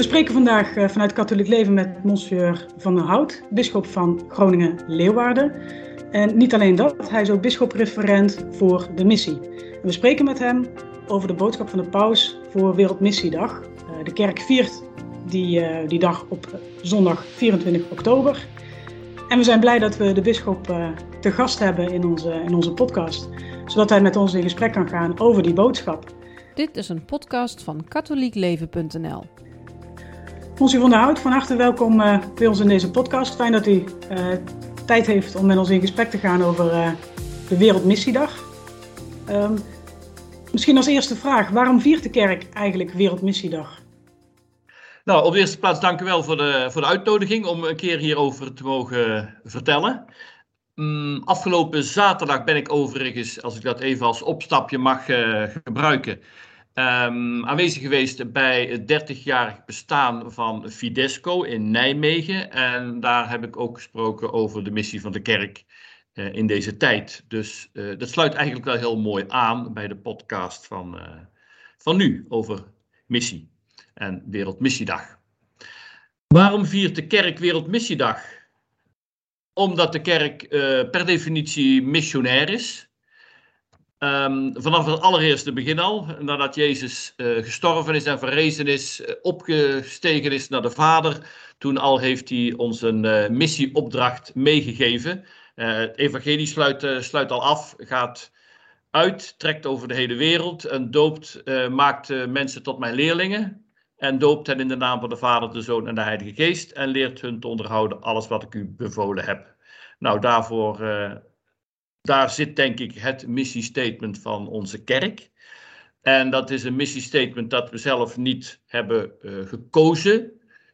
We spreken vandaag uh, vanuit Katholiek Leven met Monsieur Van der Hout, bisschop van Groningen-Leeuwarden. En niet alleen dat, hij is ook bisschopreferent voor de missie. We spreken met hem over de boodschap van de paus voor Wereldmissiedag. Uh, de kerk viert die, uh, die dag op zondag 24 oktober. En we zijn blij dat we de bisschop te gast hebben in onze, in onze podcast, zodat hij met ons in gesprek kan gaan over die boodschap. Dit is een podcast van katholiekleven.nl. Monsieur van der Hout, van harte welkom uh, bij ons in deze podcast. Fijn dat u uh, tijd heeft om met ons in gesprek te gaan over uh, de Wereldmissiedag. Um, misschien als eerste vraag, waarom viert de kerk eigenlijk Wereldmissiedag? Nou, op de eerste plaats dank u wel voor de, voor de uitnodiging om een keer hierover te mogen vertellen. Um, afgelopen zaterdag ben ik overigens, als ik dat even als opstapje mag gebruiken, Um, aanwezig geweest bij het 30-jarig bestaan van Fidesco in Nijmegen. En daar heb ik ook gesproken over de missie van de kerk uh, in deze tijd. Dus uh, dat sluit eigenlijk wel heel mooi aan bij de podcast van, uh, van nu over missie en Wereldmissiedag. Waarom viert de kerk Wereldmissiedag? Omdat de kerk per definitie missionair is. Um, vanaf het allereerste begin al, nadat Jezus uh, gestorven is en verrezen is, uh, opgestegen is naar de Vader, toen al heeft hij ons een uh, missieopdracht meegegeven. het evangelie sluit, sluit, al af, gaat uit, trekt over de hele wereld en doopt, maakt mensen tot mijn leerlingen. En doopt hen in de naam van de Vader, de Zoon en de Heilige Geest en leert hun te onderhouden alles wat ik u bevolen heb. Nou, daarvoor daar zit denk ik het missiestatement van onze kerk. En dat is een missiestatement dat we zelf niet hebben uh, gekozen.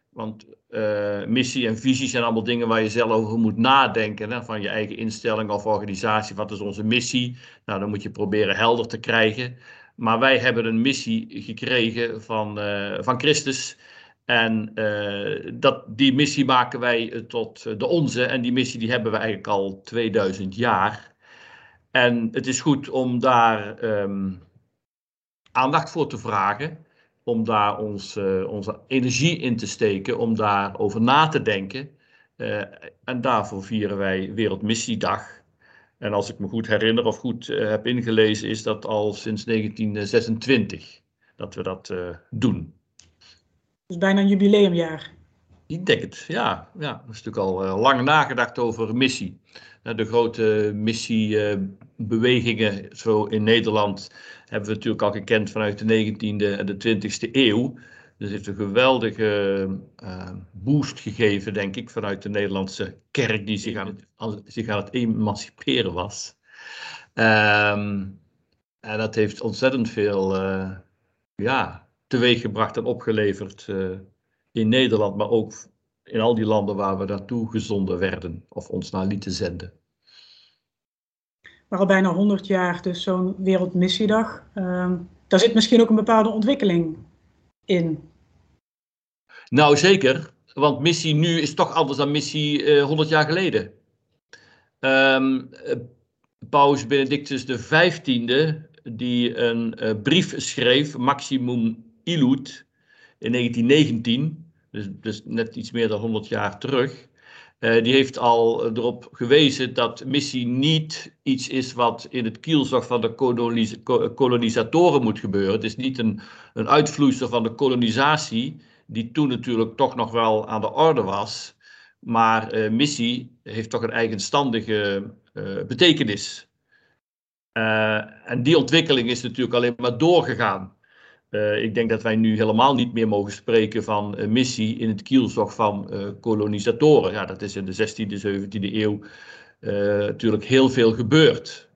Want uh, missie en visie zijn allemaal dingen waar je zelf over moet nadenken. Hè? Van je eigen instelling of organisatie. Wat is onze missie? Nou, dan moet je proberen helder te krijgen. Maar wij hebben een missie gekregen van, uh, van Christus. En dat, die missie maken wij tot de onze. En die missie die hebben we eigenlijk al 2000 jaar. En het is goed om daar um, aandacht voor te vragen, om daar ons, uh, onze energie in te steken, om daarover na te denken. Uh, en daarvoor vieren wij Wereldmissiedag. En als ik me goed herinner of goed uh, heb ingelezen, is dat al sinds 1926 dat we dat doen. Dus bijna een jubileumjaar. Ik denk het, ja. ja. Er is natuurlijk al lang nagedacht over missie de grote missiebewegingen zo in Nederland hebben we natuurlijk al gekend vanuit de 19e en de 20e eeuw. Dus heeft een geweldige uh, boost gegeven, denk ik, vanuit de Nederlandse kerk die zich aan het, zich aan het emanciperen was. Um, en dat heeft ontzettend veel uh, ja, teweeggebracht en opgeleverd in Nederland, maar ook in al die landen waar we naartoe gezonden werden of ons naar lieten zenden. Maar al bijna 100 jaar dus zo'n Wereldmissiedag. Uh, daar zit misschien ook een bepaalde ontwikkeling in. Nou zeker, want missie nu is toch anders dan missie uh, 100 jaar geleden. Um, Paus Benedictus XV, die een uh, brief schreef, Maximum Illud, in 1919 dus, dus net iets meer dan 100 jaar terug. Uh, die heeft al erop gewezen dat missie niet iets is wat in het kielzog van de kolonis kolonisatoren moet gebeuren. Het is niet een, een uitvloeisel van de kolonisatie, die toen natuurlijk toch nog wel aan de orde was. Maar uh, missie heeft toch een eigenstandige uh, betekenis. en die ontwikkeling is natuurlijk alleen maar doorgegaan. Uh, ik denk dat wij nu helemaal niet meer mogen spreken van missie in het kielzog van uh, kolonisatoren. Ja, dat is in de 16e, 17e eeuw natuurlijk heel veel gebeurd.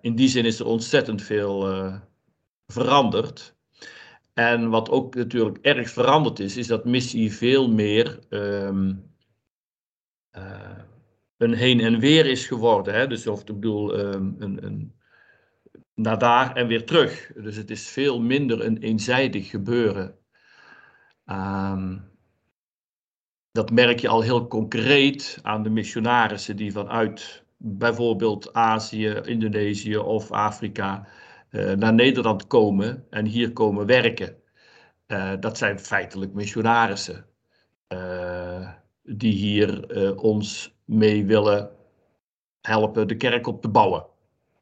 in die zin is er ontzettend veel veranderd. En wat ook natuurlijk erg veranderd is, is dat missie veel meer um, een heen en weer is geworden. Hè? Dus of ik bedoel, um, een, een naar daar en weer terug. Dus het is veel minder een eenzijdig gebeuren. Um, dat merk je al heel concreet aan de missionarissen die vanuit bijvoorbeeld Azië, Indonesië of Afrika uh, naar Nederland komen en hier komen werken. dat zijn feitelijk missionarissen. die hier ons mee willen helpen de kerk op te bouwen.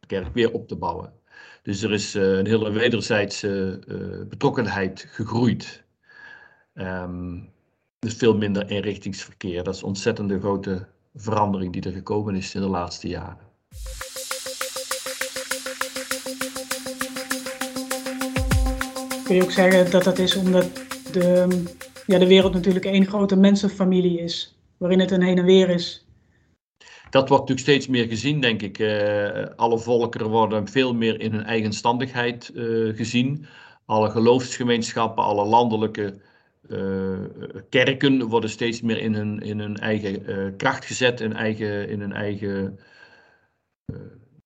De kerk weer op te bouwen. Dus er is een hele wederzijdse betrokkenheid gegroeid. Um, dus veel minder inrichtingsverkeer. Dat is een ontzettende grote verandering die er gekomen is in de laatste jaren. Kun je ook zeggen dat dat is omdat de, ja, de wereld natuurlijk één grote mensenfamilie is, waarin het een heen en weer is? Dat wordt natuurlijk steeds meer gezien, denk ik. Uh, alle volkeren worden veel meer in hun eigenstandigheid uh, gezien. Alle geloofsgemeenschappen, alle landelijke uh, kerken worden steeds meer in hun, in hun eigen kracht gezet, in, eigen, in hun eigen,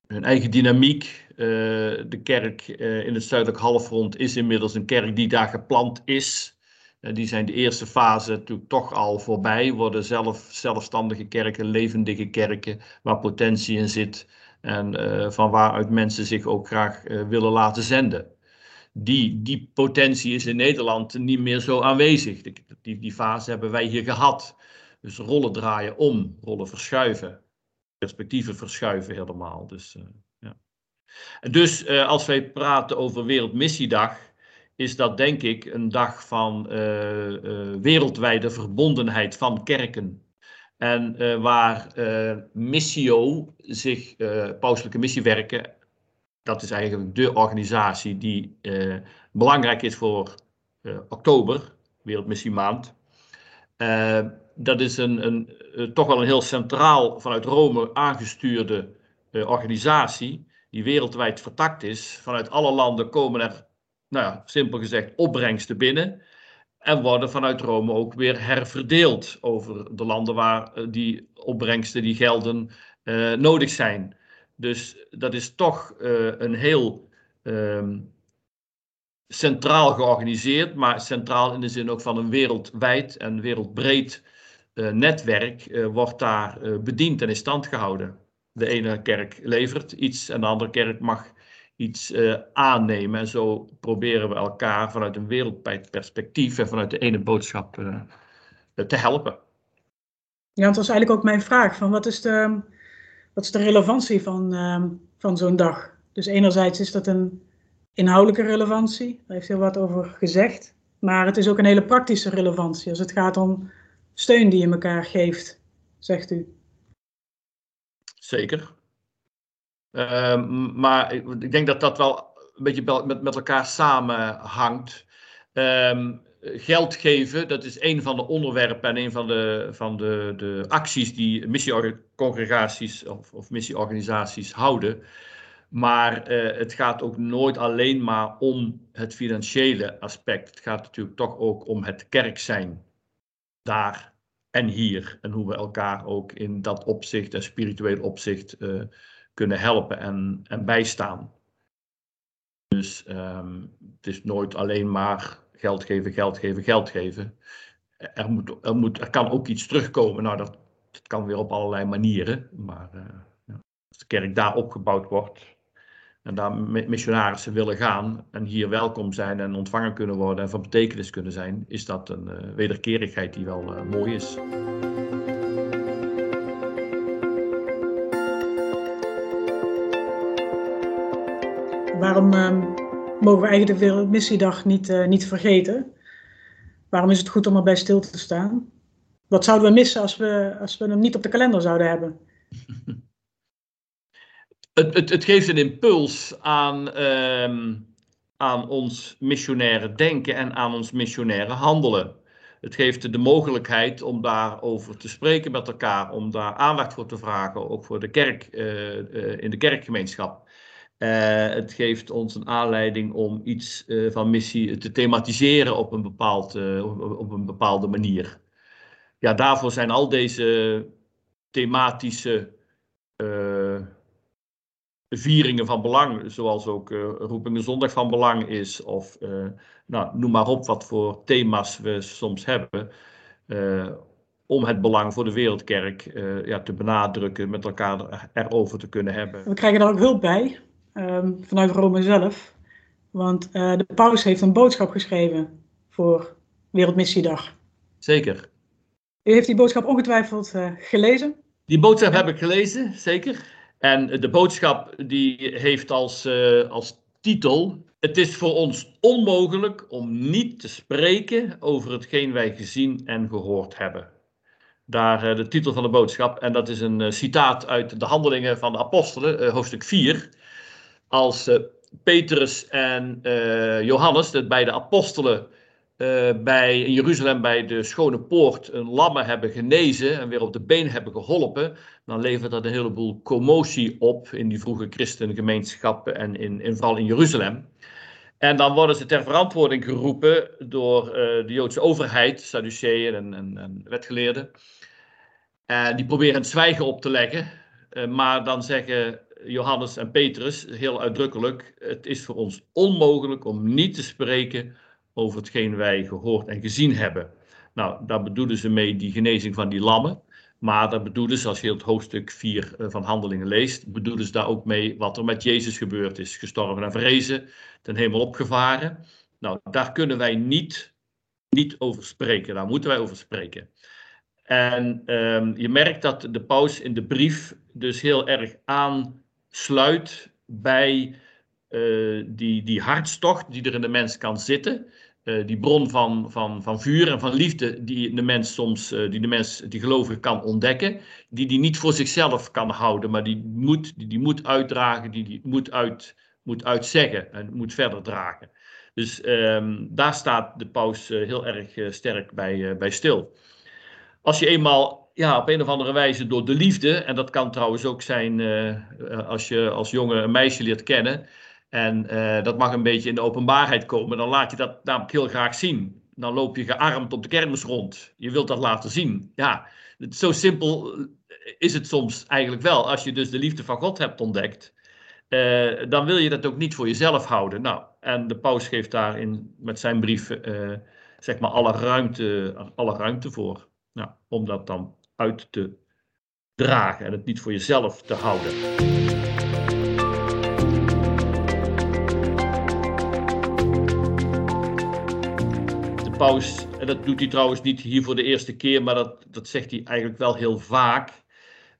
hun eigen dynamiek. de kerk in het zuidelijk halfrond is inmiddels een kerk die daar geplant is. Die zijn de eerste fase natuurlijk toch al voorbij, worden zelf, zelfstandige kerken, levendige kerken, waar potentie in zit en van waaruit mensen zich ook graag willen laten zenden die, die potentie is in Nederland niet meer zo aanwezig. Die, die fase hebben wij hier gehad. Dus rollen draaien om, rollen verschuiven, perspectieven verschuiven helemaal. Dus, ja. dus als wij praten over Wereldmissiedag, is dat denk ik een dag van uh, wereldwijde verbondenheid van kerken. En waar Missio zich, pauselijke missiewerken, dat is eigenlijk de organisatie die belangrijk is voor oktober, Wereldmissiemaand. Uh, dat is een, een toch wel een heel centraal vanuit Rome aangestuurde organisatie, die wereldwijd vertakt is. Vanuit alle landen komen er, nou ja, simpel gezegd, opbrengsten binnen. En worden vanuit Rome ook weer herverdeeld over de landen waar die opbrengsten, die gelden nodig zijn. Dus dat is toch uh, een heel um, centraal georganiseerd, maar centraal in de zin ook van een wereldwijd en wereldbreed netwerk wordt daar bediend en in stand gehouden. De ene kerk levert iets en de andere kerk mag iets aannemen. En zo proberen we elkaar vanuit een wereldwijd perspectief en vanuit de ene boodschap te helpen. Ja, dat was eigenlijk ook mijn vraag. Van wat is de wat is de relevantie van, uh, van zo'n dag? Dus enerzijds is dat een inhoudelijke relevantie, daar heeft heel wat over gezegd. Maar het is ook een hele praktische relevantie als het gaat om steun die je elkaar geeft, zegt u. Zeker. Uh, maar ik denk dat dat wel een beetje met, met elkaar samenhangt. Uh, geld geven, dat is een van de onderwerpen en een van de, van de, de acties die missieorganisaties of, of missieorganisaties houden. Maar uh, het gaat ook nooit alleen maar om het financiële aspect. Het gaat natuurlijk toch ook om het kerk zijn. Daar en hier. En hoe we elkaar ook in dat opzicht en spiritueel opzicht uh, kunnen helpen en, en bijstaan. Dus um, het is nooit alleen maar geld geven, geld geven, geld geven. Er, moet, er, moet, er kan ook iets terugkomen. Nou, dat, kan weer op allerlei manieren. Maar uh, ja, als de kerk daar opgebouwd wordt en daar missionarissen willen gaan en hier welkom zijn en ontvangen kunnen worden en van betekenis kunnen zijn, is dat een uh, wederkerigheid die wel uh, mooi is. Waarom ehm, mogen we eigenlijk de Wereldmissiedag niet, uh, niet vergeten. Waarom is het goed om erbij stil te staan? Wat zouden we missen als we, als we hem niet op de kalender zouden hebben? Het, het, het geeft een impuls aan, uh, aan ons missionaire denken en aan ons missionaire handelen. Het geeft de mogelijkheid om daarover te spreken met elkaar, om daar aandacht voor te vragen, ook voor de kerk, uh, uh, in de kerkgemeenschap. Uh, het geeft ons een aanleiding om iets uh, van missie te thematiseren op een, bepaald, op, op, een bepaalde manier. Ja, daarvoor zijn al deze thematische vieringen van belang, zoals ook Roepingen Zondag van belang is, of nou, noem maar op wat voor thema's we soms hebben, om het belang voor de wereldkerk ja, te benadrukken, met elkaar erover te kunnen hebben. We krijgen daar ook hulp bij um, vanuit Rome zelf. Want uh, de paus heeft een boodschap geschreven voor Wereldmissiedag. Zeker. U heeft die boodschap ongetwijfeld uh, gelezen? Die boodschap heb ik gelezen, zeker. En de boodschap die heeft als, uh, als titel: Het is voor ons onmogelijk om niet te spreken over hetgeen wij gezien en gehoord hebben. Daar uh, de titel van de boodschap. En dat is een citaat uit de Handelingen van de Apostelen, hoofdstuk 4. Als Petrus en Johannes, de beide apostelen, uh, bij, in Jeruzalem bij de Schone Poort een lammen hebben genezen en weer op de been hebben geholpen, dan levert dat een heleboel commotie op in die vroege christengemeenschappen en in, in, vooral in Jeruzalem. En dan worden ze ter verantwoording geroepen door de Joodse overheid, Sadduceeën en, en, en, wetgeleerden. En die proberen het zwijgen op te leggen, maar dan zeggen Johannes en Petrus heel uitdrukkelijk: Het is voor ons onmogelijk om niet te spreken over hetgeen wij gehoord en gezien hebben. Nou, daar bedoelen ze mee die genezing van die lammen. Maar daar bedoelen ze, als je het hoofdstuk 4 eh, van Handelingen leest, bedoelen ze daar ook mee wat er met Jezus gebeurd is. Gestorven en verrezen, ten hemel opgevaren. Nou, daar kunnen wij niet, niet over spreken. Daar moeten wij over spreken. En um, je merkt dat de paus in de brief dus heel erg aansluit bij uh, die, die hartstocht die er in de mens kan zitten. Uh, die bron van, van, van vuur en van liefde die de mens soms, uh, die de mens, die gelovige kan ontdekken, die die niet voor zichzelf kan houden, maar die moet, die, die moet uitdragen, die, die moet, uit, moet uitzeggen en moet verder dragen. Dus um, daar staat de paus heel erg sterk bij, bij stil. Als je eenmaal ja, op een of andere wijze door de liefde, en dat kan trouwens ook zijn als je als jongen een meisje leert kennen, en uh, dat mag een beetje in de openbaarheid komen. Dan laat je dat namelijk heel graag zien. Dan loop je gearmd op de kermis rond. Je wilt dat laten zien. Ja, zo simpel is het soms eigenlijk wel. Als je dus de liefde van God hebt ontdekt, dan wil je dat ook niet voor jezelf houden. Nou, en de paus geeft daarin met zijn brief zeg maar alle ruimte, alle ruimte voor. Nou, om dat dan uit te dragen en het niet voor jezelf te houden. paus, en dat doet hij trouwens niet hier voor de eerste keer, maar dat, dat zegt hij eigenlijk wel heel vaak.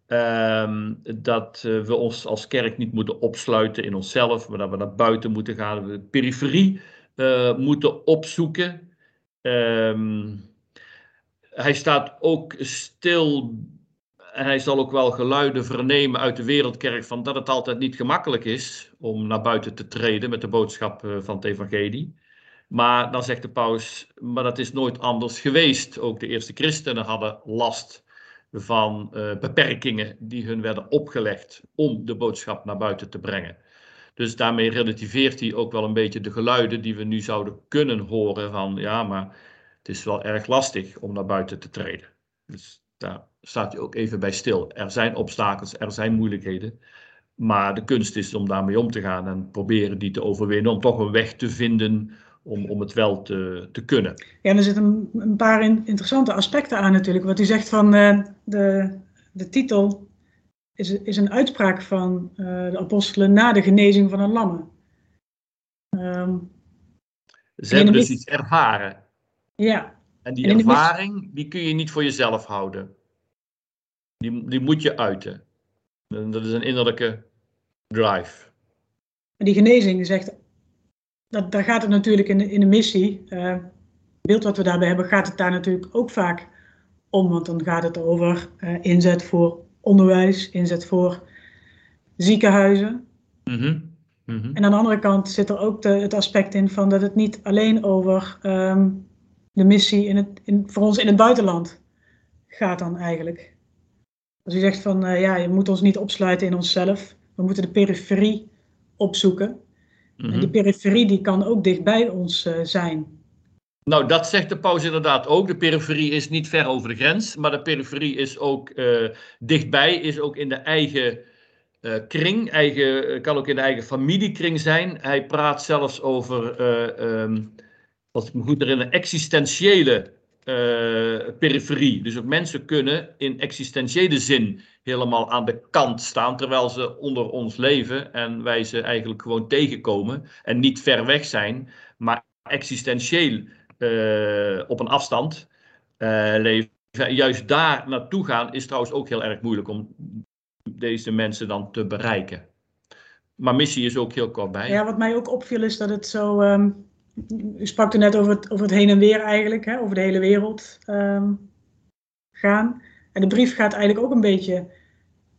Um, dat uh, we ons als kerk niet moeten opsluiten in onszelf, maar dat we naar buiten moeten gaan, we de periferie uh, moeten opzoeken. Um, hij staat ook stil en hij zal ook wel geluiden vernemen uit de wereldkerk van dat het altijd niet gemakkelijk is om naar buiten te treden met de boodschap uh, van het evangelie. Maar dan zegt de paus, maar dat is nooit anders geweest. Ook de eerste christenen hadden last van uh, beperkingen die hun werden opgelegd om de boodschap naar buiten te brengen. Dus daarmee relativeert hij ook wel een beetje de geluiden die we nu zouden kunnen horen van ja, maar het is wel erg lastig om naar buiten te treden. Dus daar staat hij ook even bij stil. Er zijn obstakels, er zijn moeilijkheden. Maar de kunst is om daarmee om te gaan en proberen die te overwinnen, om toch een weg te vinden om, om het wel te, te kunnen. Ja, er zitten een, paar interessante aspecten aan natuurlijk. Wat u zegt van uh, de, de titel is, is een uitspraak van uh, de apostelen na de genezing van een lamme. Um, Ze hebben dus iets ervaren. Ja. En die en ervaring, die kun je niet voor jezelf houden. Die, die moet je uiten. Dat is een innerlijke drive. En die genezing zegt dat, daar gaat het natuurlijk in de, in de missie, uh, beeld wat we daarbij hebben, gaat het daar natuurlijk ook vaak om. Want dan gaat het over uh, inzet voor onderwijs, inzet voor ziekenhuizen. Mm -hmm. Mm -hmm. En aan de andere kant zit er ook de, het aspect in van dat het niet alleen over um, de missie in het, in, voor ons in het buitenland gaat dan eigenlijk. Als u zegt van uh, ja, je moet ons niet opsluiten in onszelf, we moeten de periferie opzoeken. Mm Die periferie die kan ook dichtbij ons uh, zijn. Nou, dat zegt de paus inderdaad ook. De periferie is niet ver over de grens, maar de periferie is ook uh, dichtbij, is ook in de eigen uh, kring, eigen, kan ook in de eigen familiekring zijn. Hij praat zelfs over, um, als ik me goed herinner, existentiële periferie. Dus ook mensen kunnen in existentiële zin helemaal aan de kant staan, terwijl ze onder ons leven en wij ze eigenlijk gewoon tegenkomen en niet ver weg zijn, maar existentieel op een afstand leven. Juist daar naartoe gaan is trouwens ook heel erg moeilijk om deze mensen dan te bereiken. Maar missie is ook heel kort bij. Ja, wat mij ook opviel is dat het zo. Um, u sprak er net over het, over het heen en weer eigenlijk, hè, over de hele wereld ehm, gaan. En de brief gaat eigenlijk ook een beetje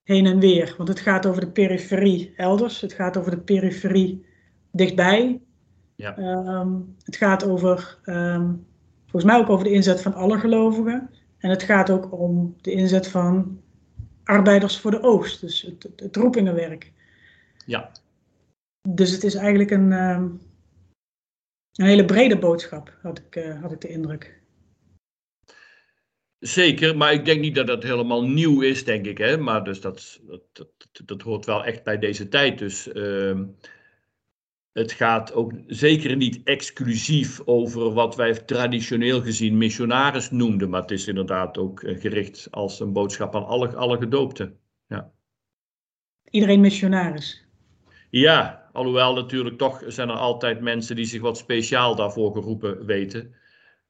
heen en weer. Want het gaat over de periferie elders, het gaat over de periferie dichtbij. Ja. Ehm, het gaat over, volgens mij ook over de inzet van alle gelovigen. En het gaat ook om de inzet van arbeiders voor de oogst, dus het, het, roepingenwerk. Ja. Dus het is eigenlijk een, ehm, een hele brede boodschap, had ik, uh, had ik de indruk. Zeker, maar ik denk niet dat dat helemaal nieuw is, denk ik. Hè? Maar dus dat, dat, dat, dat hoort wel echt bij deze tijd. Dus uh, het gaat ook zeker niet exclusief over wat wij traditioneel gezien missionaris noemden, maar het is inderdaad ook eh, gericht als een boodschap aan alle, alle gedoopten. Ja. Iedereen missionaris? Ja, alhoewel natuurlijk toch zijn er altijd mensen die zich wat speciaal daarvoor geroepen weten.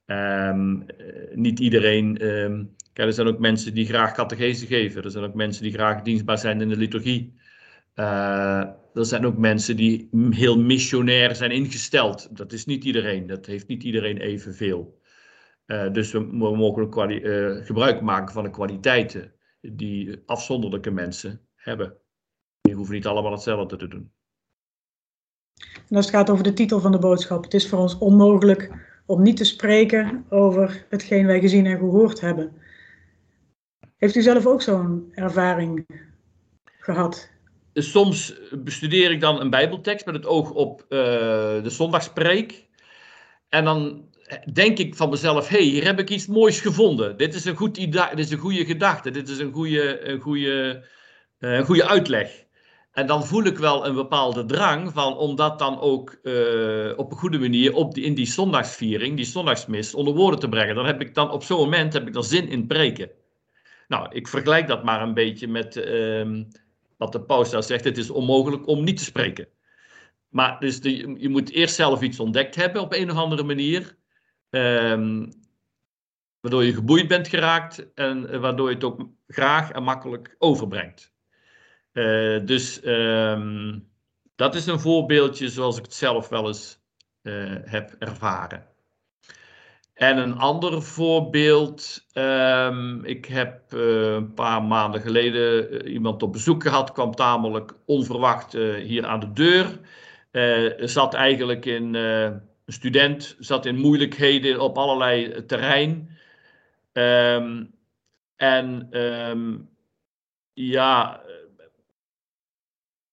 Um, niet iedereen. Um, kijk, er zijn ook mensen die graag catechese geven. Er zijn ook mensen die graag dienstbaar zijn in de liturgie. Uh, er zijn ook mensen die heel missionair zijn ingesteld. Dat is niet iedereen. Dat heeft niet iedereen evenveel. Uh, dus we, we mogen uh, gebruik maken van de kwaliteiten die afzonderlijke mensen hebben. Die hoeven niet allemaal hetzelfde te doen. En als het gaat over de titel van de boodschap, het is voor ons onmogelijk om niet te spreken over hetgeen wij gezien en gehoord hebben. Heeft u zelf ook zo'n ervaring gehad? soms bestudeer ik dan een Bijbeltekst met het oog op uh, de zondagspreek. En dan denk ik van mezelf: hé, hey, hier heb ik iets moois gevonden. Dit is een, goed dit is een goede gedachte. Dit is een goede, een, goede, uh, een goede uitleg. En dan voel ik wel een bepaalde drang van om dat dan ook uh, op een goede manier op die, in die zondagsviering, die zondagsmis, onder woorden te brengen. Dan heb ik dan op zo'n moment heb ik dan zin in preken. Nou, ik vergelijk dat maar een beetje met uh, wat de paus daar zegt, het is onmogelijk om niet te spreken. Maar dus je moet eerst zelf iets ontdekt hebben op een of andere manier. Um, waardoor je geboeid bent geraakt en waardoor je het ook graag en makkelijk overbrengt. Uh, dus um, dat is een voorbeeldje zoals ik het zelf wel eens uh, heb ervaren. En een ander voorbeeld, um, ik heb uh, een paar maanden geleden iemand op bezoek gehad, kwam tamelijk onverwacht hier aan de deur. zat eigenlijk in, een student, zat in moeilijkheden op allerlei terrein. Um, en ja,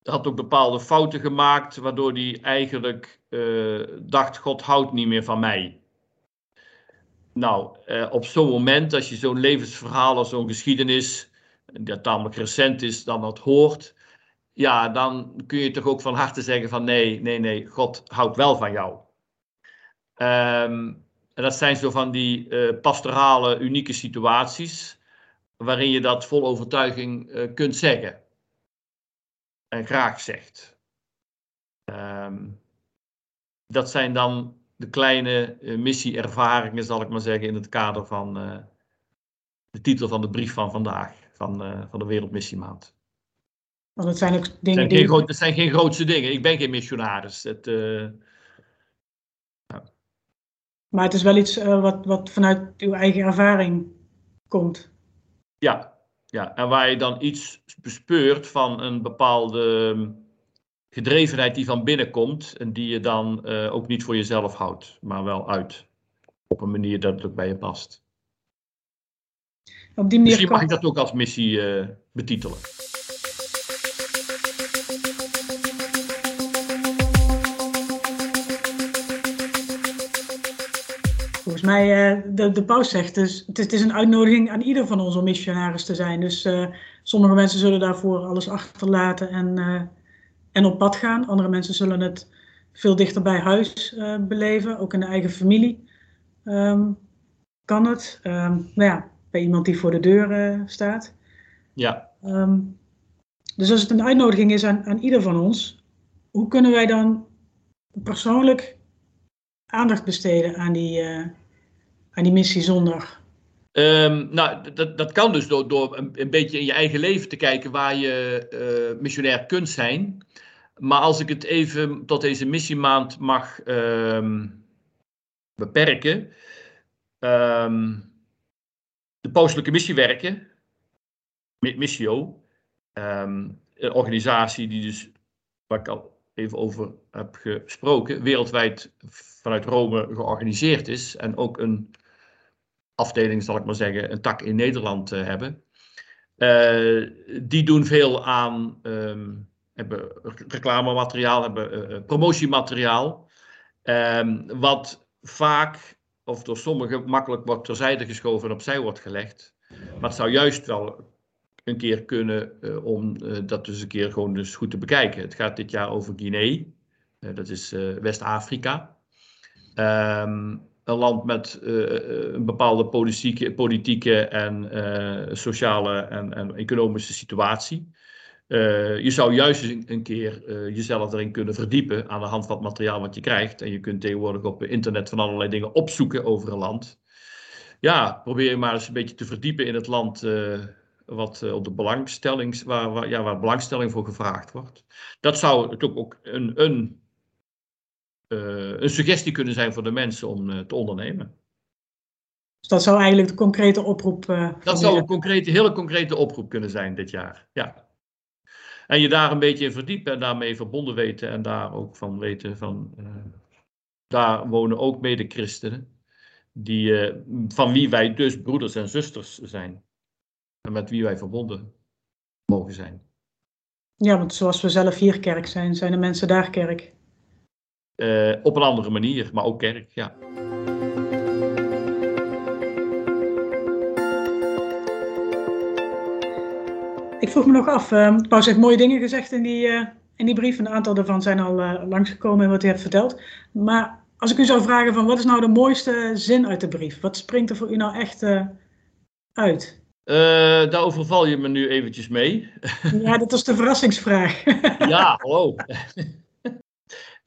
had ook bepaalde fouten gemaakt, waardoor hij eigenlijk dacht, God houdt niet meer van mij. Nou, eh, op zo'n moment, als je zo'n levensverhaal als zo'n geschiedenis, dat tamelijk recent is, dan dat hoort, ja, dan kun je toch ook van harte zeggen van nee, nee, nee, God houdt wel van jou. Um, en dat zijn zo van die uh, pastorale, unieke situaties, waarin je dat vol overtuiging kunt zeggen. En graag zegt. Um, dat zijn dan de kleine uh, missieervaringen, zal ik maar zeggen, in het kader van uh, de titel van de brief van vandaag, van, uh, van de Wereldmissiemaand. Want het zijn ook dingen het zijn, die... geen, het zijn geen grootste dingen. Ik ben geen missionaris. Het. Maar het is wel iets wat, wat vanuit uw eigen ervaring komt. Ja, ja, en waar je dan iets bespeurt van een bepaalde gedrevenheid die van binnen komt en die je dan uh, ook niet voor jezelf houdt, maar wel uit. Op een manier dat het ook bij je past. Op die manier Misschien mag ik dat ook als missie uh, betitelen. Mij, uh, de, de paus zegt dus, het is, het is, een uitnodiging aan ieder van ons om missionaris te zijn. Dus sommige mensen zullen daarvoor alles achterlaten en en op pad gaan. Andere mensen zullen het veel dichter bij huis beleven, ook in de eigen familie. Um, kan het. Um, nou ja, bij iemand die voor de deur staat. Ja. Um, dus als het een uitnodiging is aan, aan ieder van ons, hoe kunnen wij dan persoonlijk aandacht besteden aan die, aan die missie zonder Um, nou, dat, dat kan dus door, door een, een, beetje in je eigen leven te kijken waar je uh, missionair kunt zijn. Maar als ik het even tot deze missiemaand mag um, beperken. Um, de pauselijke missiewerken, Missio, een organisatie die dus, waar ik al even over heb gesproken, wereldwijd vanuit Rome georganiseerd is en ook een afdeling, zal ik maar zeggen, een tak in Nederland uh, hebben. Uh, die doen veel aan, um, hebben reclamemateriaal, hebben uh, promotiemateriaal. Um, wat vaak, of door sommigen makkelijk wordt terzijde geschoven en opzij wordt gelegd. Maar het zou juist wel een keer kunnen om dat dus een keer gewoon dus goed te bekijken. Het gaat dit jaar over Guinea, dat is West-Afrika. Um, een land met uh, een bepaalde politieke, politieke en uh, sociale en, en, economische situatie. Je zou juist een, keer jezelf erin kunnen verdiepen aan de hand van het materiaal wat je krijgt. En je kunt tegenwoordig op internet van allerlei dingen opzoeken over een land. Ja, probeer je maar eens een beetje te verdiepen in het land wat op de belangstelling, waar, waar, ja, waar belangstelling voor gevraagd wordt. Dat zou natuurlijk ook een, een een suggestie kunnen zijn voor de mensen om uh, te ondernemen. Dus dat zou eigenlijk de concrete oproep uh, Dat zou een concrete, hele concrete oproep kunnen zijn dit jaar, ja. En je daar een beetje in verdiepen en daarmee verbonden weten en daar ook van weten van... daar wonen ook mede-christenen, die, van wie wij dus broeders en zusters zijn. En met wie wij verbonden mogen zijn. Ja, want zoals we zelf hier kerk zijn, zijn de mensen daar kerk. Uh, op een andere manier, maar ook kerk, ja. Ik vroeg me nog af, uh, Paus heeft mooie dingen gezegd in die, uh, in die brief. Een aantal daarvan zijn al uh, langsgekomen in wat hij heeft verteld. Maar als ik u zou vragen van wat is nou de mooiste zin uit de brief? Wat springt er voor u nou echt uit? daar overval je me nu eventjes mee. ja, dat was de verrassingsvraag. ja, hallo.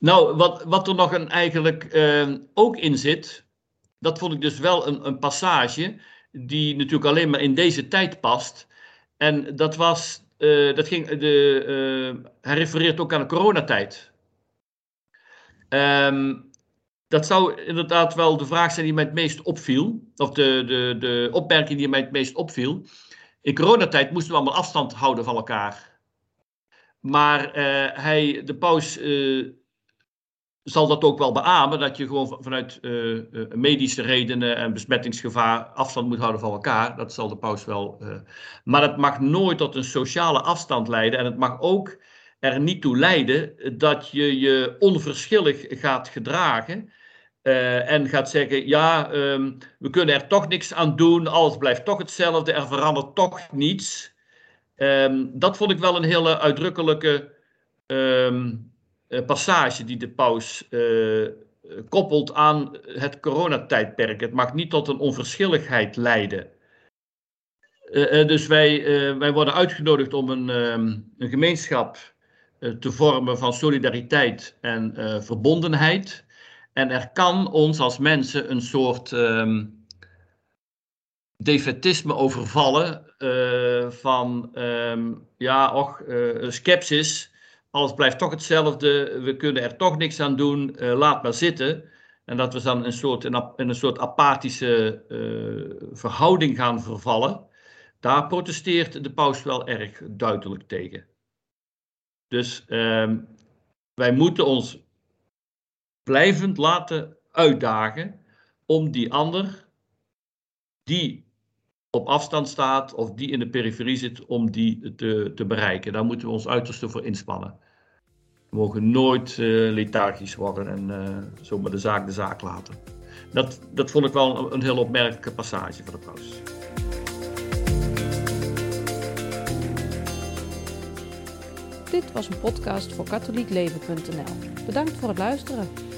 Nou, wat, wat er nog een, eigenlijk uh, ook in zit, dat vond ik dus wel een, een passage die natuurlijk alleen maar in deze tijd past. En dat was, uh, dat ging, de, uh, hij refereert ook aan de coronatijd. Um, dat zou inderdaad wel de vraag zijn die mij het meest opviel, of de, de, de opmerking die mij het meest opviel. In coronatijd moesten we allemaal afstand houden van elkaar. Maar hij, de paus zal dat ook wel beamen dat je gewoon vanuit uh, medische redenen en besmettingsgevaar afstand moet houden van elkaar. Dat zal de paus wel. Uh, maar het mag nooit tot een sociale afstand leiden en het mag ook er niet toe leiden dat je je onverschillig gaat gedragen. en gaat zeggen, ja, um, we kunnen er toch niks aan doen, alles blijft toch hetzelfde, er verandert toch niets. Um, dat vond ik wel een hele uitdrukkelijke um, eh, passage die de paus uh, koppelt aan het coronatijdperk. Het mag niet tot een onverschilligheid leiden. Dus wij, wij worden uitgenodigd om een, um, een gemeenschap te vormen van solidariteit en verbondenheid. En er kan ons als mensen een soort um, defetisme overvallen van um, ja, och, skepsis alles blijft toch hetzelfde, we kunnen er toch niks aan doen, uh, laat maar zitten. En dat we dan een soort, in, een soort apathische uh, verhouding gaan vervallen. Daar protesteert de paus wel erg duidelijk tegen. Dus uh, wij moeten ons blijvend laten uitdagen om die ander die op afstand staat of die in de periferie zit, om die te, te bereiken. Daar moeten we ons uiterste voor inspannen. We mogen nooit uh, lethargisch worden en uh, zomaar de zaak de zaak laten. Dat, dat vond ik wel een, een heel opmerkelijke passage van de paus. Dit was een podcast voor katholiekleven.nl. Bedankt voor het luisteren.